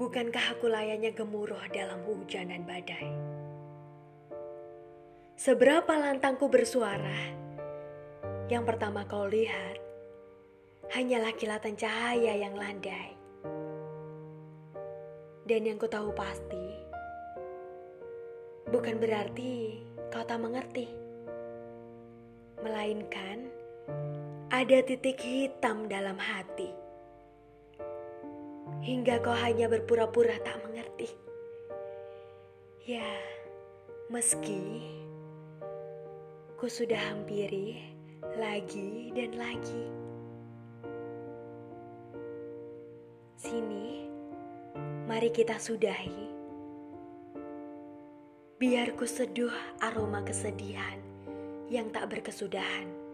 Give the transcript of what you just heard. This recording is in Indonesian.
Bukankah aku layaknya gemuruh dalam hujan dan badai? Seberapa lantangku bersuara, yang pertama kau lihat hanyalah kilatan cahaya yang landai. Dan yang ku tahu pasti, bukan berarti kau tak mengerti. Melainkan, ada titik hitam dalam hati hingga kau hanya berpura-pura tak mengerti. Ya, meski ku sudah hampiri lagi dan lagi. Sini, mari kita sudahi. Biar ku seduh aroma kesedihan yang tak berkesudahan.